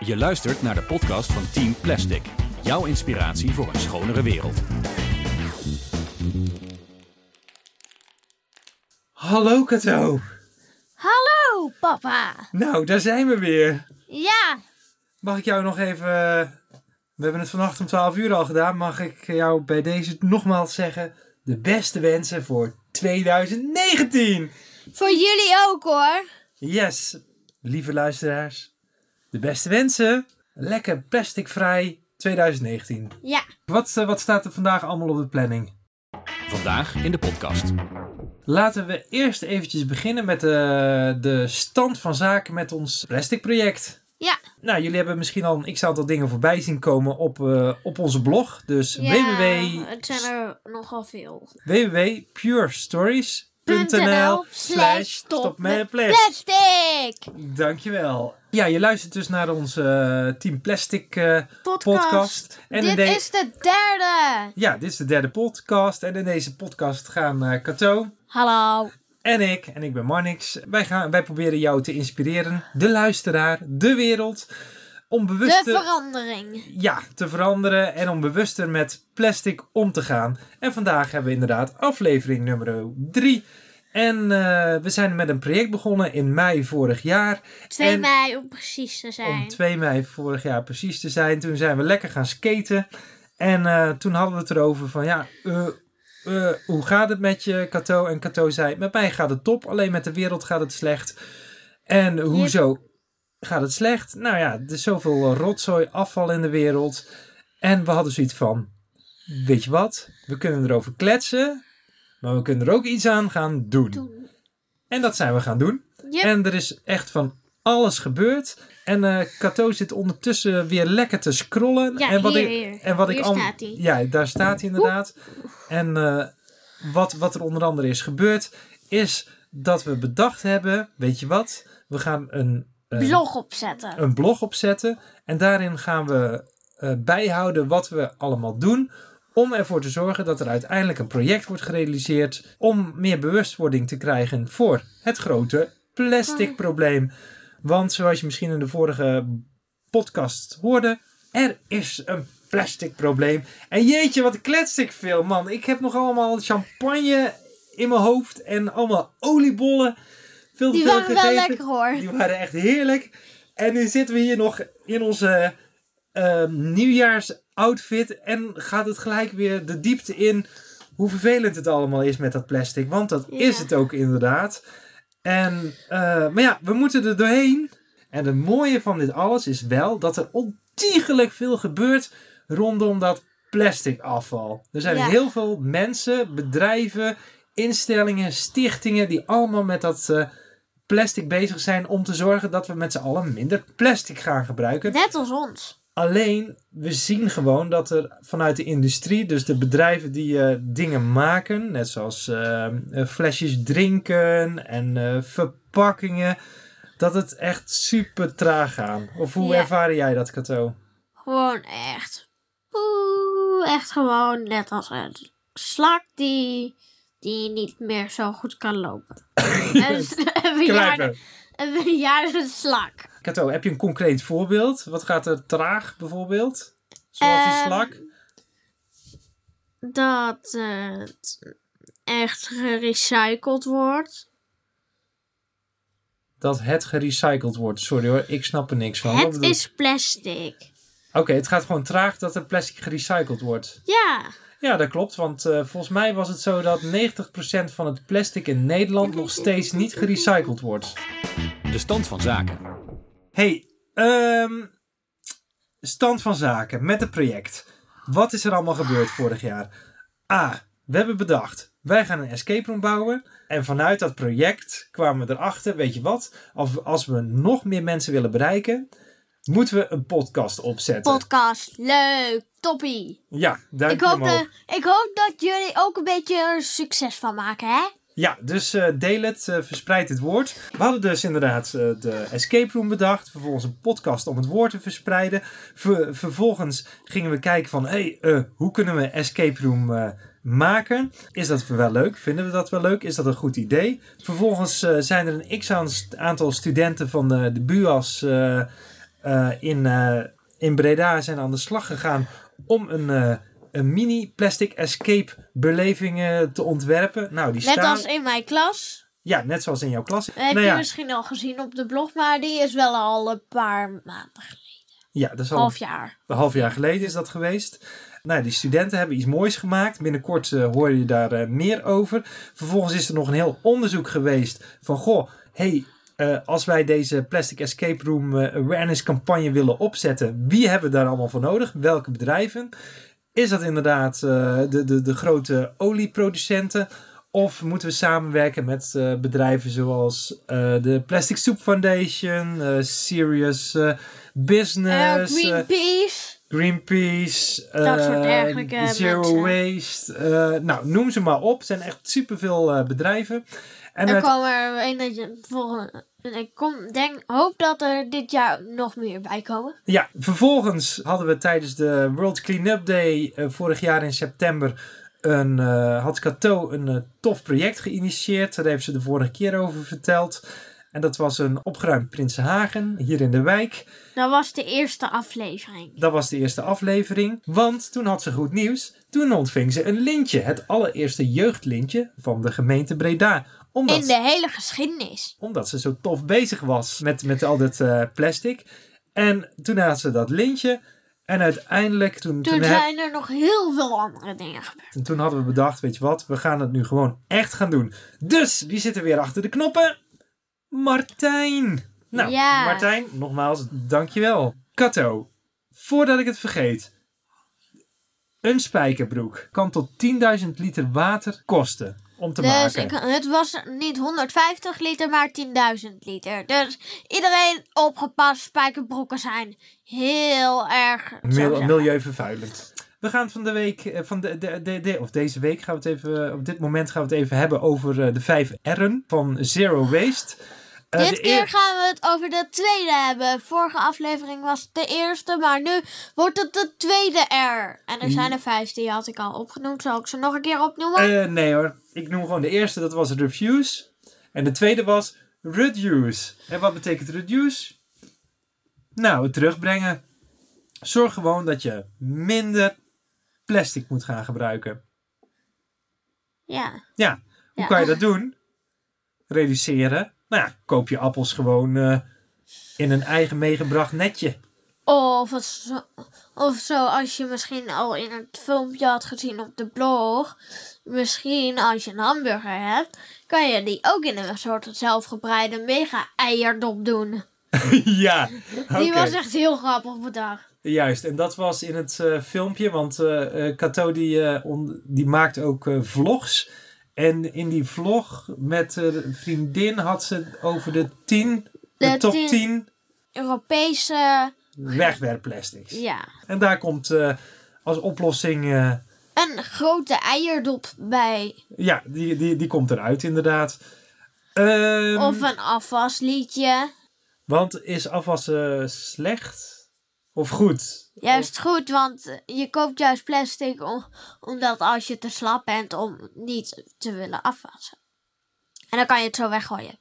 Je luistert naar de podcast van Team Plastic. Jouw inspiratie voor een schonere wereld. Hallo Kato. Hallo, papa. Nou, daar zijn we weer. Ja, Mag ik jou nog even... We hebben het vannacht om 12 uur al gedaan. Mag ik jou bij deze nogmaals zeggen... De beste wensen voor 2019. voor jullie ook hoor. Yes, lieve luisteraars. De beste wensen. Lekker plasticvrij 2019. Ja, Wat, eh, wat staat er vandaag allemaal op de planning? Vandaag in de podcast. Laten we eerst eventjes beginnen met eh, de stand van zaken met ons plastic project. ja. Nou, jullie hebben misschien al een x-aantal dingen voorbij zien komen op, eh, op onze blog. Dus ja www, Het zijn er nogal veel. www.purestories.nl slash stop met plastic. Dankjewel. Ja, je luistert dus naar onze eh, Team Plastic eh, Podcast. podcast. En Dit de- is de derde. Ja, dit is de derde podcast. En in deze podcast gaan eh Kato Hallo. en ik, en ik ben Marnix, wij, gaan, wij proberen jou te inspireren, de luisteraar, de wereld, om De bewuster... verandering. ja, te veranderen en om bewuster met plastic om te gaan. En vandaag hebben we inderdaad aflevering nummer 3. En eh, we zijn met een project begonnen in mei vorig jaar. 2 En- mei om precies te Om zijn. 2 mei vorig jaar precies te zijn. Toen zijn we lekker gaan skaten. En eh, toen hadden we het erover van ja, eh, hoe gaat het met je, Kato? En Kato zei, met mij gaat het top, alleen met de wereld gaat het slecht. En hoezo gaat het slecht? Nou ja, er is zoveel rotzooi, afval in de wereld. En we hadden zoiets van, weet je wat? We kunnen erover kletsen, maar we kunnen er ook iets aan gaan doen. En dat zijn we gaan doen. Yep. En er is echt van alles gebeurd. En eh Kato zit ondertussen weer lekker te scrollen. Ja, en wat hier, ik, hier. En wat Hier ik al- staat hij. Ja, daar staat hij inderdaad. En eh, wat, wat er onder andere is gebeurd, is dat we bedacht hebben: weet je wat? We gaan een, eh, Blog opzetten. een blog opzetten. En daarin gaan we eh, bijhouden wat we allemaal doen. Om ervoor te zorgen dat er uiteindelijk een project wordt gerealiseerd. Om meer bewustwording te krijgen voor het grote plastic probleem. Want zoals je misschien in de vorige podcast hoorde. Er is een plastic probleem. En jeetje, wat klets ik veel, man. Ik heb nog allemaal champagne in mijn hoofd. En allemaal oliebollen. Veel te Die veel waren wel lekker hoor. Die waren echt heerlijk. En nu zitten we hier nog in onze ehm, nieuwjaarsoutfit. En gaat het gelijk weer de diepte in hoe vervelend het allemaal is met dat plastic. Want dat Ja. is het ook inderdaad. En, eh, maar ja, we moeten er doorheen. En het mooie van dit alles is wel dat er ontiegelijk veel gebeurt rondom dat plastic afval. Er zijn Ja. heel veel mensen, bedrijven, instellingen, stichtingen die allemaal met dat eh, plastic bezig zijn om te zorgen dat we met z'n allen minder plastic gaan gebruiken. Net als ons. Alleen, we zien gewoon dat er vanuit de industrie, dus de bedrijven die eh, dingen maken, net zoals eh, eh, flesjes drinken en verpakkingen, dat het echt super traag gaat. Of hoe Ja. ervaren jij dat, Kato? Gewoon echt. Oeh, echt gewoon net als een slak die, die niet meer zo goed kan lopen. een, bejaarde, een bejaarde slak. Kato, heb je een concreet voorbeeld? Wat gaat er traag bijvoorbeeld? Zoals die Ehm, slak? Dat het echt gerecycled wordt. Dat het gerecycled wordt. Sorry hoor, ik snap er niks van. Het bedoel- is plastic. Oké, het gaat gewoon traag dat er plastic gerecycled wordt. Ja. Ja, dat klopt. Want eh, volgens mij was het zo dat 90% van het plastic in Nederland nog steeds niet gerecycled wordt. De stand van zaken. Hey, ehm, stand van zaken met het project. Wat is er allemaal gebeurd vorig jaar? A. We hebben bedacht, wij gaan een escape room bouwen. En vanuit dat project kwamen we erachter, weet je wat? Als we nog meer mensen willen bereiken, moeten we een podcast opzetten. Podcast. Leuk. Toppie. ja, duimpje Ik hoop, omhoog. ik hoop dat jullie ook een beetje er succes van maken, hè? Ja, dus eh, deel het, eh, verspreid het woord. We hadden dus inderdaad eh, de escape room bedacht. Vervolgens een podcast om het woord te verspreiden. Ver- vervolgens gingen we kijken van, hé, hey, hoe kunnen we escape room maken? Is dat wel leuk? Vinden we dat wel leuk? Is dat een goed idee? Vervolgens zijn er een x-aantal studenten van de, de BUAS... eh, in, eh, in Breda zijn aan de slag gegaan om een, eh, een mini plastic escape beleving te ontwerpen. Nou, die Net staan... als in mijn klas. Ja, net zoals in jouw klas. Heb nou je ja, misschien al gezien op de blog, maar die is wel al een paar maanden geleden. ja, dat is al Half jaar. een half jaar geleden is dat geweest. Nou, die studenten hebben iets moois gemaakt. Binnenkort hoor je daar meer over. Vervolgens is er nog een heel onderzoek geweest van, goh, hey, eh, als wij deze Plastic Escape Room eh, Awareness campagne willen opzetten, wie hebben we daar allemaal voor nodig? Welke bedrijven? Is dat inderdaad eh, de, de, de grote olieproducenten? Of moeten we samenwerken met bedrijven zoals de Plastic Soup Foundation, Serious Business, Greenpeace. Greenpeace, Dat soort dergelijke Zero mensen. Waste. nou, noem ze maar op. Het zijn echt superveel bedrijven. En er komen er een dat je volgende. Ik kom, denk, hoop dat er dit jaar nog meer bij komen. ja, vervolgens hadden we tijdens de World Cleanup Day eh, vorig jaar in september een, eh, had Cato een eh, tof project geïnitieerd. Daar heeft ze de vorige keer over verteld. En dat was een opgeruimd Prinsenhagen hier in de wijk. Dat was de eerste aflevering. Dat was de eerste aflevering. Want toen had ze goed nieuws. Toen ontving ze een lintje. Het allereerste jeugdlintje van de gemeente Breda. Omdat, In de hele geschiedenis. omdat ze zo tof bezig was met, met al dat eh, plastic. En toen had ze dat lintje. En uiteindelijk, toen, Toen toen, zijn er nog heel veel andere dingen gebeurd. en toen hadden we bedacht, weet je wat, we gaan het nu gewoon echt gaan doen. Dus, wie zit er weer achter de knoppen? Martijn. Nou, Ja. Martijn, nogmaals, dankjewel. Kato, voordat ik het vergeet. Een spijkerbroek kan tot 10.000 liter water kosten om te Dus maken. ik, het was niet 150 liter, maar 10.000 liter. Dus iedereen opgepast, spijkerbroeken zijn heel erg Mil- milieuvervuilend. We gaan van de week, eh, van de, de, de, de- of deze week gaan we het even, op dit moment gaan we het even hebben over eh, de vijf R'en van Zero Waste. Eh, Dit keer eer- gaan we het over de tweede hebben. Vorige aflevering was het de eerste, maar nu wordt het de tweede R. En er zijn er vijf, die had ik al opgenoemd. Zal ik ze nog een keer opnoemen? Eh, nee hoor, ik noem gewoon de eerste, dat was refuse. En de tweede was reduce. En wat betekent reduce? Nou, het terugbrengen. Zorg gewoon dat je minder plastic moet gaan gebruiken. ja. Ja, hoe Ja. kan je dat doen? Reduceren. Nou ja, koop je appels gewoon eh, in een eigen meegebracht netje. Of, zo, of zoals je misschien al in het filmpje had gezien op de blog. Misschien als je een hamburger hebt, kan je die ook in een soort zelfgebreide mega eierdop doen. ja, Die was echt heel grappig bedacht. Juist, en dat was in het eh, filmpje, want eh, Kato die, on- die maakt ook vlogs. En in die vlog met een vriendin had ze over de 10, de, De top 10 10 Europese, wegwerpplastics. ja. En daar komt eh, als oplossing, eh, Een grote eierdop bij. ja, die, die, die komt eruit inderdaad. Ehm, Of een afwasliedje. Want is afwassen slecht of goed? Juist goed, want eh, je koopt juist plastic om, omdat als je te slap bent om niet te willen afwassen. En dan kan je het zo weggooien.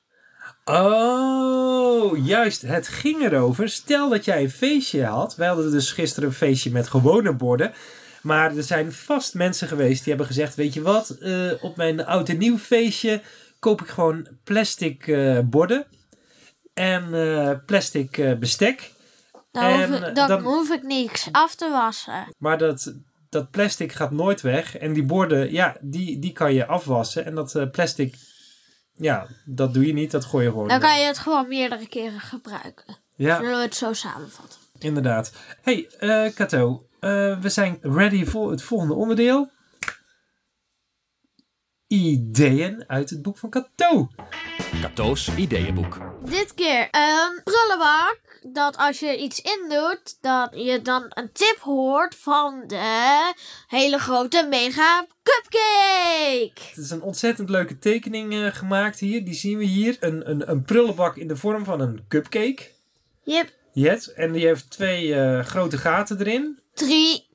Oh, juist. Het ging erover. Stel dat jij een feestje had. Wij hadden dus gisteren een feestje met gewone borden. Maar er zijn vast mensen geweest die hebben gezegd: Weet je wat, eh, op mijn oud en nieuw feestje koop ik gewoon plastic eh, borden en plastic bestek. Dan, En, hoef, eh, ik, dan, hoef ik niks af te wassen. Maar dat, dat plastic gaat nooit weg. En die borden, ja, die, die kan je afwassen. En dat eh, plastic, ja, dat doe je niet. Dat gooi je gewoon. Dan kan je het gewoon meerdere keren gebruiken. Ja. Zullen we het zo samenvatten? Inderdaad. Hey, eh Kato. we zijn ready voor het volgende onderdeel. Ideeën uit het boek van Kato. Cato's ideeënboek. Dit keer een prullenbak. Dat als je iets indoet, dat je dan een tip hoort van de hele grote mega cupcake. Het is een ontzettend leuke tekening eh, gemaakt hier. Die zien we hier. Een, een, een prullenbak in de vorm van een cupcake. Yep, Yes. En die heeft twee eh, grote gaten erin. drie.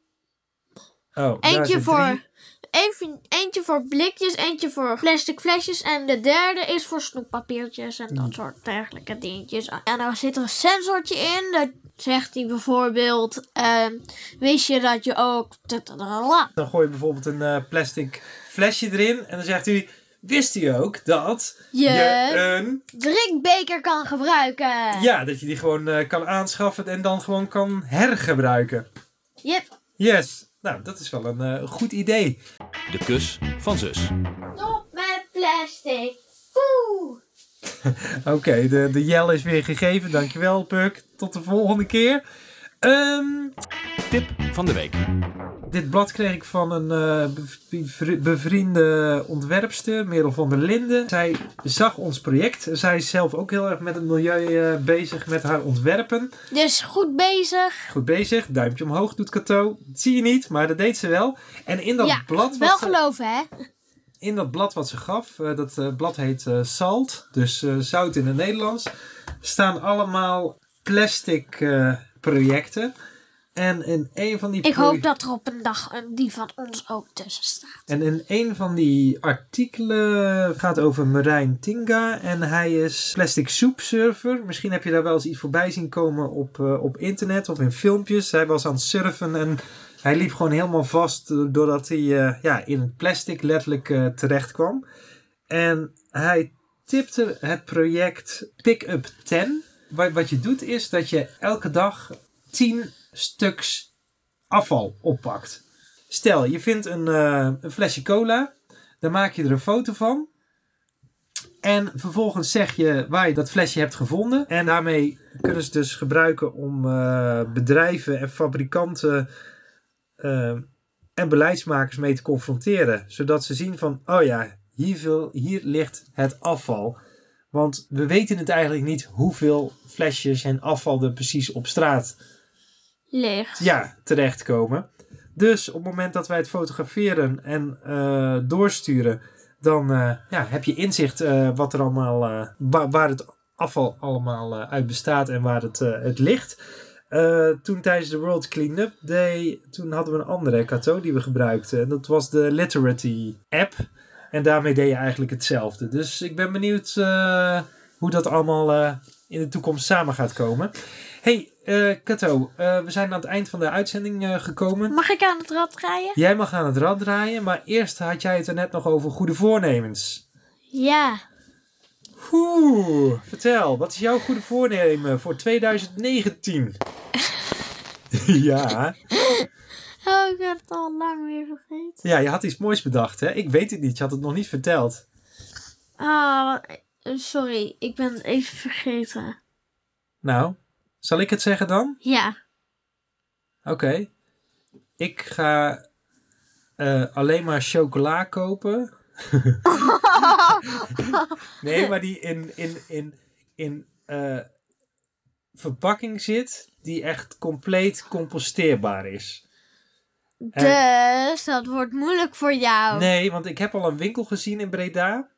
Oh, daar Eentje voor, drie. even, eentje voor blikjes, eentje voor plastic flesjes. En de derde is voor snoeppapiertjes en dat soort dergelijke dingetjes. En daar zit er een sensortje in. Dat zegt hij bijvoorbeeld: ehm, Wist je dat je ook. Dan gooi je bijvoorbeeld een eh, plastic flesje erin. En dan zegt hij, wist u ook dat Je- je een... drinkbeker kan gebruiken? Ja, dat je die gewoon eh, kan aanschaffen en dan gewoon kan hergebruiken. Yep. Yes. Nou, dat is wel een eh, goed idee. De kus van zus. Stop met plastic. Oeh. Oké, de, de jel is weer gegeven. Dankjewel, Puk. Tot de volgende keer. Ehm, Tip van de week. Dit blad kreeg ik van een eh, bevri- bevriende ontwerpster, Merel van der Linden. Zij zag ons project. Zij is zelf ook heel erg met het milieu eh, bezig met haar ontwerpen. Dus goed bezig. Goed bezig. Duimpje omhoog doet Cato. Dat zie je niet, maar dat deed ze wel. En in dat, Ja, blad, Wel ze, geloven, hè? in dat blad wat ze gaf, eh, dat blad heet eh, Salt, dus zout in het Nederlands, staan allemaal plastic projecten. En in een van die Ik hoop dat er op een dag een die van ons ook tussen staat. En in een van die artikelen gaat over Marijn Tinga. En hij is plastic soepsurfer. Misschien heb je daar wel eens iets voorbij zien komen op, eh, op internet of in filmpjes. Hij was aan het surfen en hij liep gewoon helemaal vast doordat hij eh, ja, in het plastic letterlijk eh, terecht kwam. En hij tipte het project Pick Up 10. Wat, wat je doet is dat je elke dag 10 stuks afval oppakt. Stel, je vindt een, eh, een flesje cola. Dan maak je er een foto van. En vervolgens zeg je waar je dat flesje hebt gevonden. En daarmee kunnen ze dus gebruiken om eh, bedrijven en fabrikanten eh, en beleidsmakers mee te confronteren. Zodat ze zien van, oh ja, hier, hier ligt het afval. Want we weten het eigenlijk niet hoeveel flesjes en afval er precies op straat Licht. ja, terechtkomen. Dus op het moment dat wij het fotograferen en eh, doorsturen, dan eh, ja, heb je inzicht eh, wat er allemaal, wa- waar het afval allemaal uit bestaat en waar het, het ligt. Toen tijdens de World Cleanup Day, toen hadden we een andere Kato die we gebruikten. En dat was de Literati app. En daarmee deed je eigenlijk hetzelfde. Dus ik ben benieuwd hoe dat allemaal in de toekomst samen gaat komen. Hey, eh Kato, eh, we zijn aan het eind van de uitzending eh, gekomen. Mag ik aan het rad draaien? Jij mag aan het rad draaien, maar eerst had jij het er net nog over goede voornemens. Ja. Oeh, vertel, wat is jouw goede voornemen voor 2019? ja. Oh, ik heb het al lang weer vergeten. ja, je had iets moois bedacht, hè? Ik weet het niet, je had het nog niet verteld. Ah, sorry. Ik ben het even vergeten. Nou, zal ik het zeggen dan? Ja. Oké. Ik ga eh, alleen maar chocola kopen. nee, maar die in, in, in, in eh, verpakking zit, die echt compleet composteerbaar is. Dus dat wordt moeilijk voor jou. Nee, want ik heb al een winkel gezien in Breda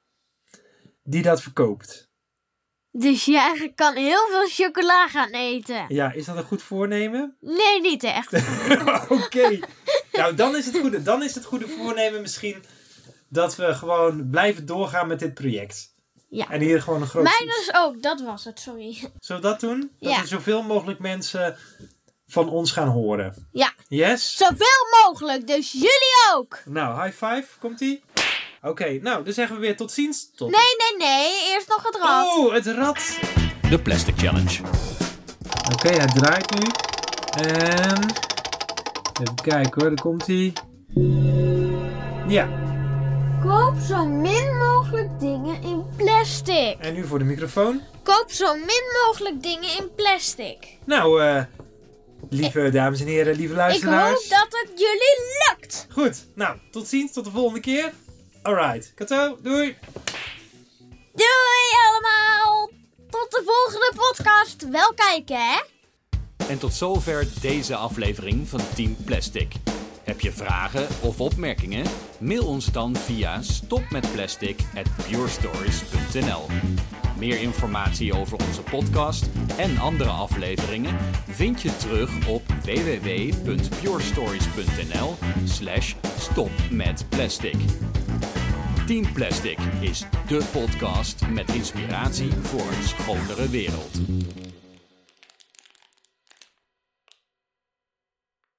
die dat verkoopt. Dus je eigenlijk kan heel veel chocola gaan eten. Ja, is dat een goed voornemen? Nee, niet echt. Oké. Nou, dan is, het goede, dan is het goede voornemen misschien dat we gewoon blijven doorgaan met dit project. Ja. En hier gewoon een groot... Mij dus ook, dat was het, sorry. Zullen we dat doen? Dat Ja. er zoveel mogelijk mensen van ons gaan horen. Ja, Yes? zoveel mogelijk, dus jullie ook. Nou, high five. Komt-ie? Oké, nou, dan zeggen we weer tot ziens. Tot... Nee, nee, nee, eerst nog het rad. Oh, het rad. De Plastic Challenge. Oké, hij draait nu. En... Even kijken hoor, daar komt hij. Ja, Koop zo min mogelijk dingen in plastic. en nu voor de microfoon. Koop zo min mogelijk dingen in plastic. Nou, eh, lieve dames en heren, lieve Ik luisteraars. hoop dat het jullie lukt. Goed, nou, tot ziens, tot de volgende keer. Alright, Kato, doei. Doei allemaal. Tot de volgende podcast. Wel kijken, hè? En tot zover deze aflevering van Team Plastic. Heb je vragen of opmerkingen? Mail ons dan via stopmetplastic@purestories.nl. Meer informatie over onze podcast en andere afleveringen vind je terug op www.purestories.nl/slash stopmetplastic. Team Plastic is de podcast met inspiratie voor een schonere wereld.